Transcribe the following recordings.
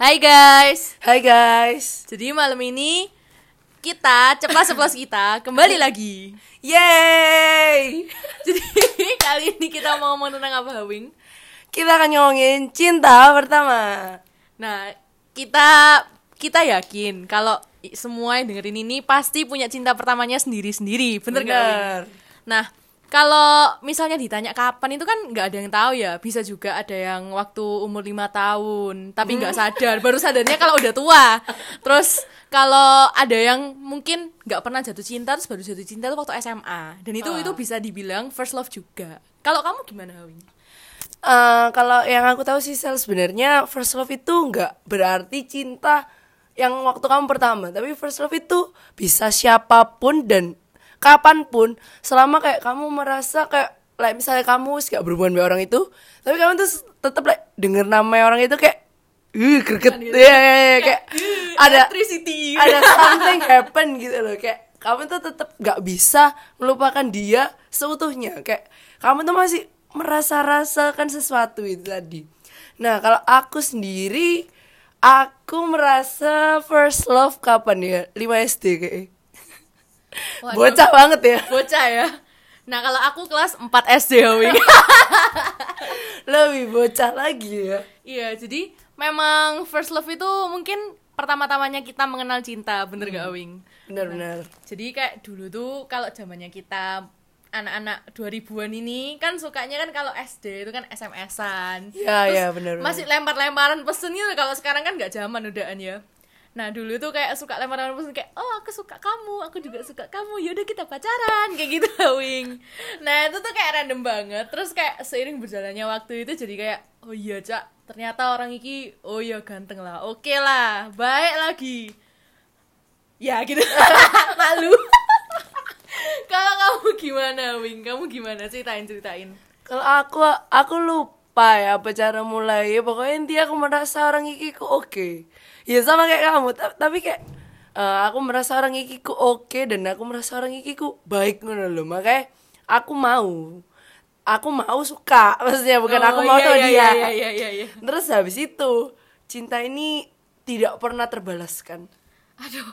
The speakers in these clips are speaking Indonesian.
Hai guys. Hai guys. Jadi malam ini kita cepat sepuas kita kembali lagi. Yeay. Jadi kali ini kita mau ngomong tentang apa, Hawing? Kita akan ngomongin cinta pertama. Nah, kita kita yakin kalau semua yang dengerin ini pasti punya cinta pertamanya sendiri-sendiri, bener gak? Wing? Bener. Nah, kalau misalnya ditanya kapan itu kan nggak ada yang tahu ya. Bisa juga ada yang waktu umur lima tahun tapi nggak sadar, baru sadarnya kalau udah tua. Terus kalau ada yang mungkin nggak pernah jatuh cinta terus baru jatuh cinta itu waktu SMA. Dan itu Ah. itu bisa dibilang first love juga. Kalau kamu gimana, Hawing? Eh, kalau yang aku tahu sih Sel sebenarnya first love itu nggak berarti cinta yang waktu kamu pertama, tapi first love itu bisa siapa pun dan kapan pun selama kayak kamu merasa kayak like misalnya kamu gak berhubungan dengan orang itu, tapi kamu tuh tetap like denger nama orang itu kayak uh greget. Gitu. ya, ya, ya, kayak ada electricity. ada something happen gitu loh. Kayak kamu tuh tetap gak bisa melupakan dia seutuhnya. Kayak kamu tuh masih merasa rasakan sesuatu itu tadi. Nah kalau aku sendiri aku merasa first love kapan ya? 5 SD kayak Waduh. bocah banget ya Bocah ya. Nah, kalau aku kelas 4 SD, Hawing. lebih bocah lagi ya Iya, jadi memang first love itu mungkin pertama-tamanya kita mengenal cinta, bener gak Awing? benar-benar Jadi kayak dulu tuh kalau zamannya kita anak-anak 2000-an ini kan sukanya kan kalau SD itu kan SMS-an. Ya, Terus ya, bener, bener. Masih lempar-lemparan pesen gitu kalau sekarang kan nggak zaman udahan ya. Nah dulu tuh kayak suka lemparan pesen kayak oh aku suka kamu, aku juga suka kamu, yaudah kita pacaran kayak gitu Wing. Nah itu tuh kayak random banget. Terus kayak seiring berjalannya waktu itu jadi kayak oh iya cak ternyata orang iki oh iya ganteng lah, oke lah, baik lagi. Ya gitu malu. Kalau kamu gimana Wing? Kamu gimana ceritain ceritain? Kalau aku aku lupa ya apa cara mulai. Ya, pokoknya intinya aku merasa orang iki ku oke. Ya sama kayak kamu, ta- tapi kayak eh, aku merasa orang iki ku oke dan aku merasa orang iki ku baik ngono loh. Makanya aku mau. Aku mau suka, maksudnya bukan aku Oh, mau iya, sama iya, dia. Iya iya iya iya. Terus habis itu cinta ini tidak pernah terbalaskan. Aduh,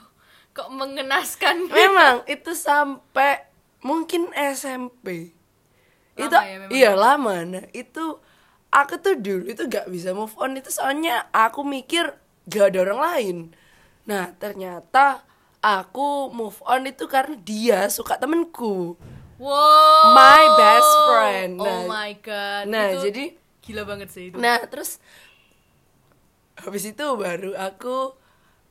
kok mengenaskan. Memang itu sampai mungkin SMP. Lama itu ya memang. iya lama. Nah, itu aku tuh dulu itu gak bisa move on itu soalnya aku mikir gak ada orang lain. Nah, ternyata aku move on itu karena dia suka temenku. Wow. My best friend. Oh Nah, my god. nah, Itu jadi- gila banget sih itu. Nah, terus habis itu baru aku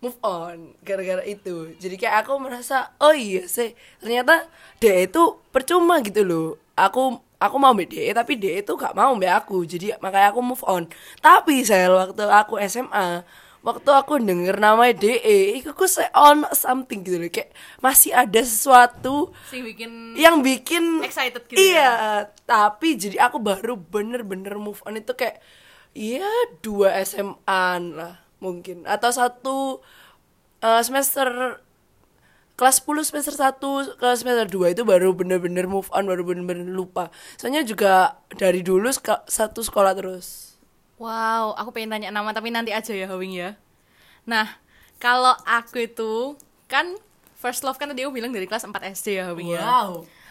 move on gara-gara itu. Jadi kayak aku merasa, oh iya sih, ternyata dia itu percuma gitu loh. Aku aku mau mbak dia, tapi dia itu gak mau mbak aku. Jadi makanya aku move on. Tapi saya waktu aku SMA, waktu aku denger nama DE, itu aku say on something gitu loh. Kayak masih ada sesuatu Sing bikin yang bikin Excited gitu iya tapi jadi aku baru bener-bener move on itu kayak iya dua SMA lah mungkin atau satu eh, semester kelas 10 semester 1 ke semester 2 itu baru bener-bener move on baru bener-bener lupa soalnya juga dari dulu satu sekolah terus Wow, aku pengen tanya nama tapi nanti aja ya Hawing ya. Nah, kalau aku itu kan first love kan tadi aku bilang dari kelas 4 SD ya Hawing ya.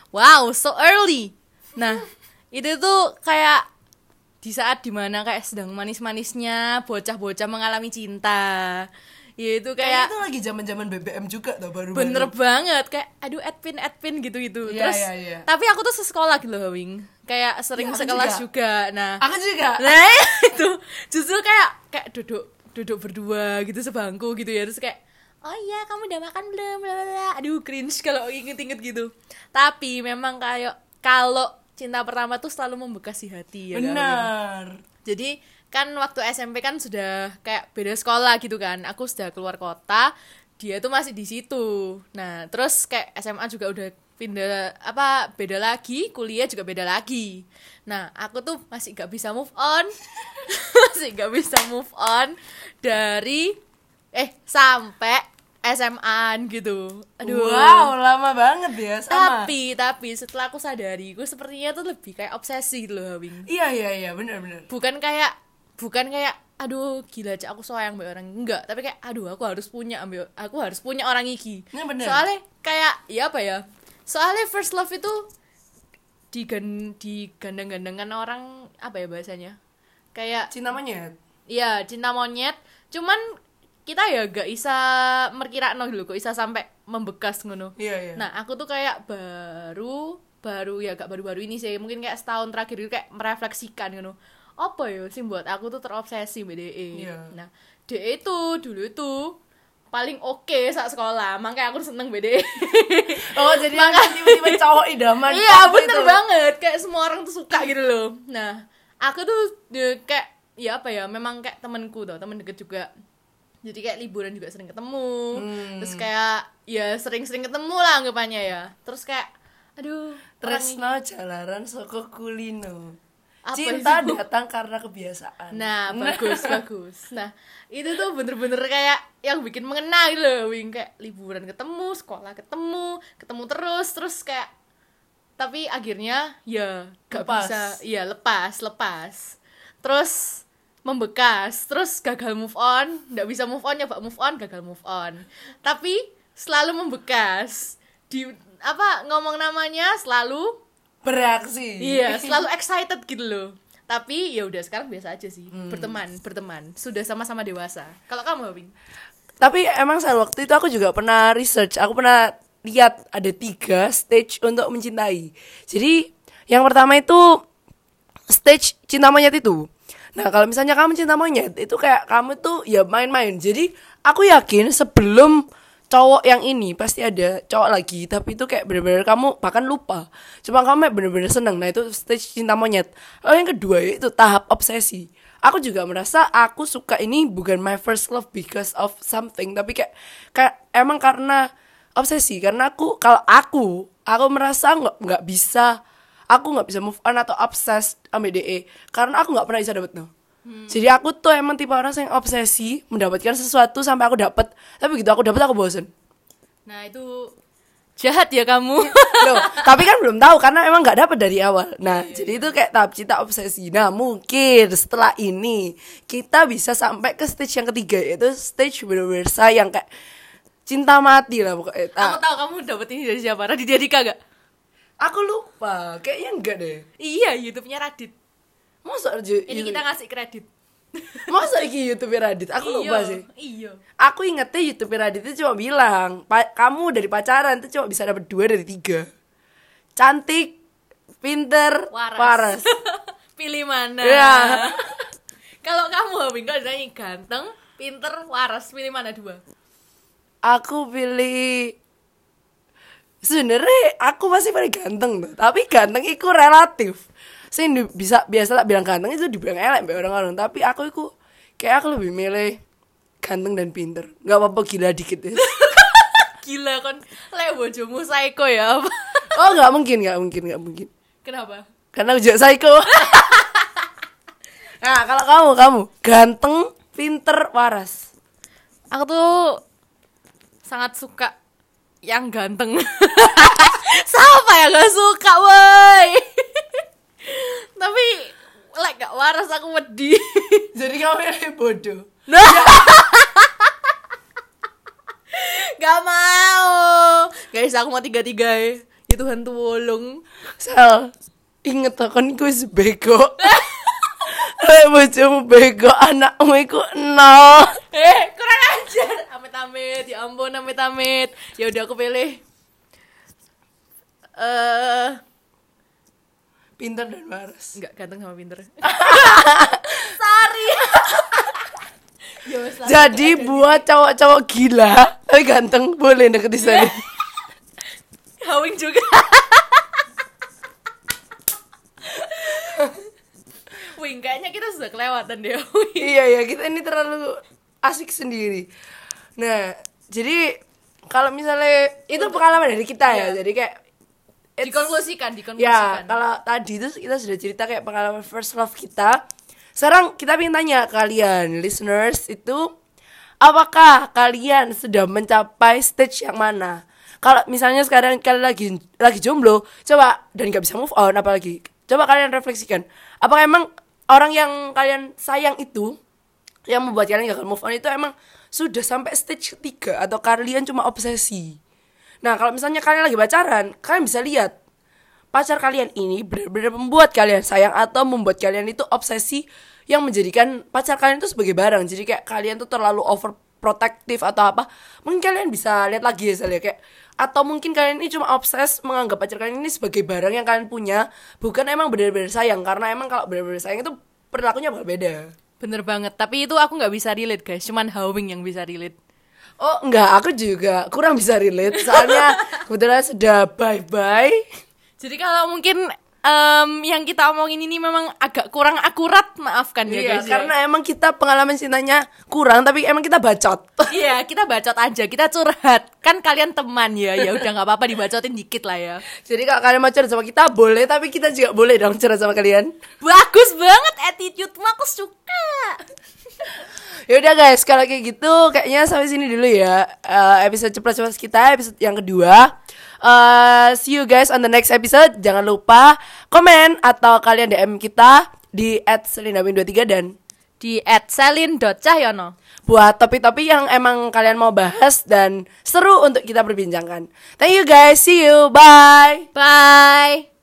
Wow, so early. Nah, itu tuh kayak di saat di mana kayak sedang manis-manisnya bocah-bocah mengalami cinta. Ya itu kayak kayak itu lagi zaman-zaman BBM juga tuh baru bener banget kayak aduh Edpin Edpin gitu gitu. Iya, Terus iya, iya. tapi aku tuh sesekolah gitu loh Wing. Kayak sering aku sekelas juga. juga. Nah, aku juga Nah itu justru kayak kayak duduk duduk berdua gitu sebangku gitu ya terus kayak oh iya kamu udah makan belum aduh cringe kalau inget-inget gitu tapi memang kayak kalau cinta pertama tuh selalu membekas di hati ya kan? bener jadi kan waktu SMP kan sudah kayak beda sekolah gitu kan. Aku sudah keluar kota dia tuh masih di situ. Nah terus kayak SMA juga udah pindah apa beda lagi kuliah juga beda lagi. Nah aku tuh masih gak bisa move on. Masih gak bisa move on dari eh sampai SMA gitu. Aduh. Wow lama banget ya sama tapi tapi setelah aku sadari gue sepertinya tuh lebih kayak obsesi gitu loh Wing. Iya iya iya bener bener. Bukan kayak bukan kayak aduh gila cak aku sayang mbak orang enggak tapi kayak aduh aku harus punya ambil aku harus punya orang iki bener. soalnya kayak ya apa ya soalnya first love itu digan digandeng-gandengan orang apa ya bahasanya kayak cinta monyet Iya, cinta monyet. Cuman kita ya gak bisa merkira no dulu kok bisa sampai membekas ngono. iya iya Nah, aku tuh kayak baru baru ya gak baru-baru ini sih, mungkin kayak setahun terakhir itu kayak merefleksikan ngono. Apa ya sih buat aku tuh terobsesi BDE. Iya. Nah, DE itu dulu itu paling oke saat sekolah, makanya aku seneng BDE. oh jadi tiba-tiba cowok idaman iya, waktu bener itu. banget. Kayak semua orang tuh suka gitu loh. Nah, aku tuh de- kayak ya apa ya, memang kayak temenku tuh, temen deket juga. Jadi kayak liburan juga sering ketemu. Hmm. Terus kayak ya sering-sering ketemu lah anggapannya ya. Terus kayak aduh, orang Tresno jalaran soko kulino Apa cinta itu? datang karena kebiasaan Nah, bagus, bagus. Nah, itu tuh bener-bener kayak yang bikin mengena gitu loh, Wing. Kayak liburan ketemu, sekolah ketemu, ketemu terus, terus kayak tapi akhirnya ya gak Lepas. bisa, iya lepas, lepas. Terus membekas, terus gagal move on, nggak bisa move on, nyoba move on, gagal move on. Tapi selalu membekas. Di apa ngomong namanya selalu bereaksi Iya, selalu excited gitu loh. Tapi ya udah sekarang biasa aja sih. Berteman, berteman. Sudah sama-sama dewasa. Kalau kamu, Wing? tapi emang saat waktu itu aku juga pernah research aku pernah lihat ada tiga stage untuk mencintai jadi yang pertama itu stage cinta monyet itu nah kalau misalnya kamu cinta monyet itu kayak kamu tuh ya main-main jadi aku yakin sebelum cowok yang ini pasti ada cowok lagi tapi itu kayak bener-bener kamu bahkan lupa. Cuma kamu kayak bener-bener seneng. Nah itu stage cinta monyet. Lalu yang kedua itu tahap obsesi. Aku juga merasa aku suka ini bukan my first love because of something tapi kayak kayak emang karena obsesi. Karena aku kalau aku aku merasa nggak nggak bisa aku nggak bisa move on atau obses sama DE karena aku nggak pernah bisa dapet no jadi aku tuh emang tipe orang yang obsesi mendapatkan sesuatu sampai aku dapet tapi begitu aku dapet aku bosen Nah, itu jahat ya kamu. Loh, tapi kan belum tahu karena emang nggak dapet dari awal. Nah, jadi itu kayak tahap cinta obsesi. Nah, mungkin setelah ini kita bisa sampai ke stage yang ketiga yaitu stage bener-bener sayang kayak cinta mati lah pokoknya. aku Nah, tahu kamu dapat ini dari siapa? Raditya Dika gak? aku lupa, kayaknya enggak deh. Iya, YouTube-nya Radit. Masa aja Ini kita ngasih kredit. Masa iki YouTube Radit? Aku lupa Iya, sih. Iya. Aku ingetnya YouTube Radit itu cuma bilang, "Pa- kamu dari pacaran itu cuma bisa dapet dua dari tiga. Cantik, pinter, Waras. waras. Pilih mana? Iya. Kalau kamu, Wing, kalau ditanya ganteng, pinter, waras, pilih mana dua? Aku pilih sebenarnya aku masih paling ganteng tuh tapi ganteng itu relatif sih bisa biasa tak bilang ganteng itu dibilang elek orang-orang. Tapi aku itu kayak aku lebih milih ganteng dan pinter. Nggak apa-apa gila dikit ya Gila kan, lek bojomu psycho ya apa? oh nggak mungkin nggak mungkin nggak mungkin. Kenapa? karena aku juga psycho. Nah kalau kamu kamu ganteng pinter waras. Aku tuh sangat suka yang ganteng. Siapa yang gak suka woi tapi like gak waras aku wedi. Jadi kamu milih bodoh? Nah. Gak. Mau. Guys aku mau tiga tiga ya ya Tuhan tolong. Sel, inget kan gue bego. Lek bojomu bego, anakmu iku nol. eh kurang ajar. Amit amit ya ampun amit amit ya udah aku pilih. Eh Pinter dan waras. Enggak ganteng sama pinter. Sorry. Jadi buat cowok-cowok gila, tapi ganteng boleh deket di sana. Hawing juga. Wing, kayaknya kita sudah kelewatan deh, Wing. iya ya, kita ini terlalu asik sendiri. Nah, jadi kalau misalnya itu pengalaman dari kita ya, jadi kayak it's- Dikonklusikan, Ya, dikonklusikan. kalau tadi itu kita sudah cerita kayak pengalaman first love kita. Sekarang kita ingin tanya kalian, listeners, itu apakah kalian sudah mencapai stage yang mana? Kalau misalnya sekarang kalian lagi lagi jomblo, coba dan nggak bisa move on apalagi. Coba kalian refleksikan. Apakah emang orang yang kalian sayang itu yang membuat kalian gagal move on itu emang sudah sampai stage ketiga atau kalian cuma obsesi. Nah, kalau misalnya kalian lagi pacaran, kalian bisa lihat pacar kalian ini benar-benar membuat kalian sayang atau membuat kalian itu obsesi yang menjadikan pacar kalian itu sebagai barang. Jadi kayak kalian tuh terlalu overprotective atau apa. Mungkin kalian bisa lihat lagi ya saya kayak atau mungkin kalian ini cuma obses menganggap pacar kalian ini sebagai barang yang kalian punya, bukan emang benar-benar sayang karena emang kalau benar-benar sayang itu perilakunya bakal beda. Bener banget. Tapi itu aku nggak bisa relate guys. Cuman Hawing yang bisa relate. Oh enggak, aku juga kurang bisa relate Soalnya kebetulan sudah bye-bye Jadi kalau mungkin em, yang kita omongin ini memang agak kurang akurat, maafkan ya Iya, guys. ya. karena emang kita pengalaman cintanya kurang Tapi emang kita bacot Iya, kita bacot aja, kita curhat. Kan kalian teman ya, ya udah nggak apa-apa dibacotin dikit lah ya. Jadi kalau kalian mau curhat sama kita boleh Tapi kita juga boleh dong curhat sama kalian Bagus banget attitude-mu, aku suka. Ya udah guys, kalau kayak gitu kayaknya sampai sini dulu ya Eh, episode ceplos-ceplos kita episode yang kedua. Eh, see you guys on the next episode. Jangan lupa komen atau kalian DM kita di @selinamin23 dan Di @selin.cahyono. buat topik-topik yang emang kalian mau bahas dan seru untuk kita perbincangkan. Thank you guys, see you, bye. Bye.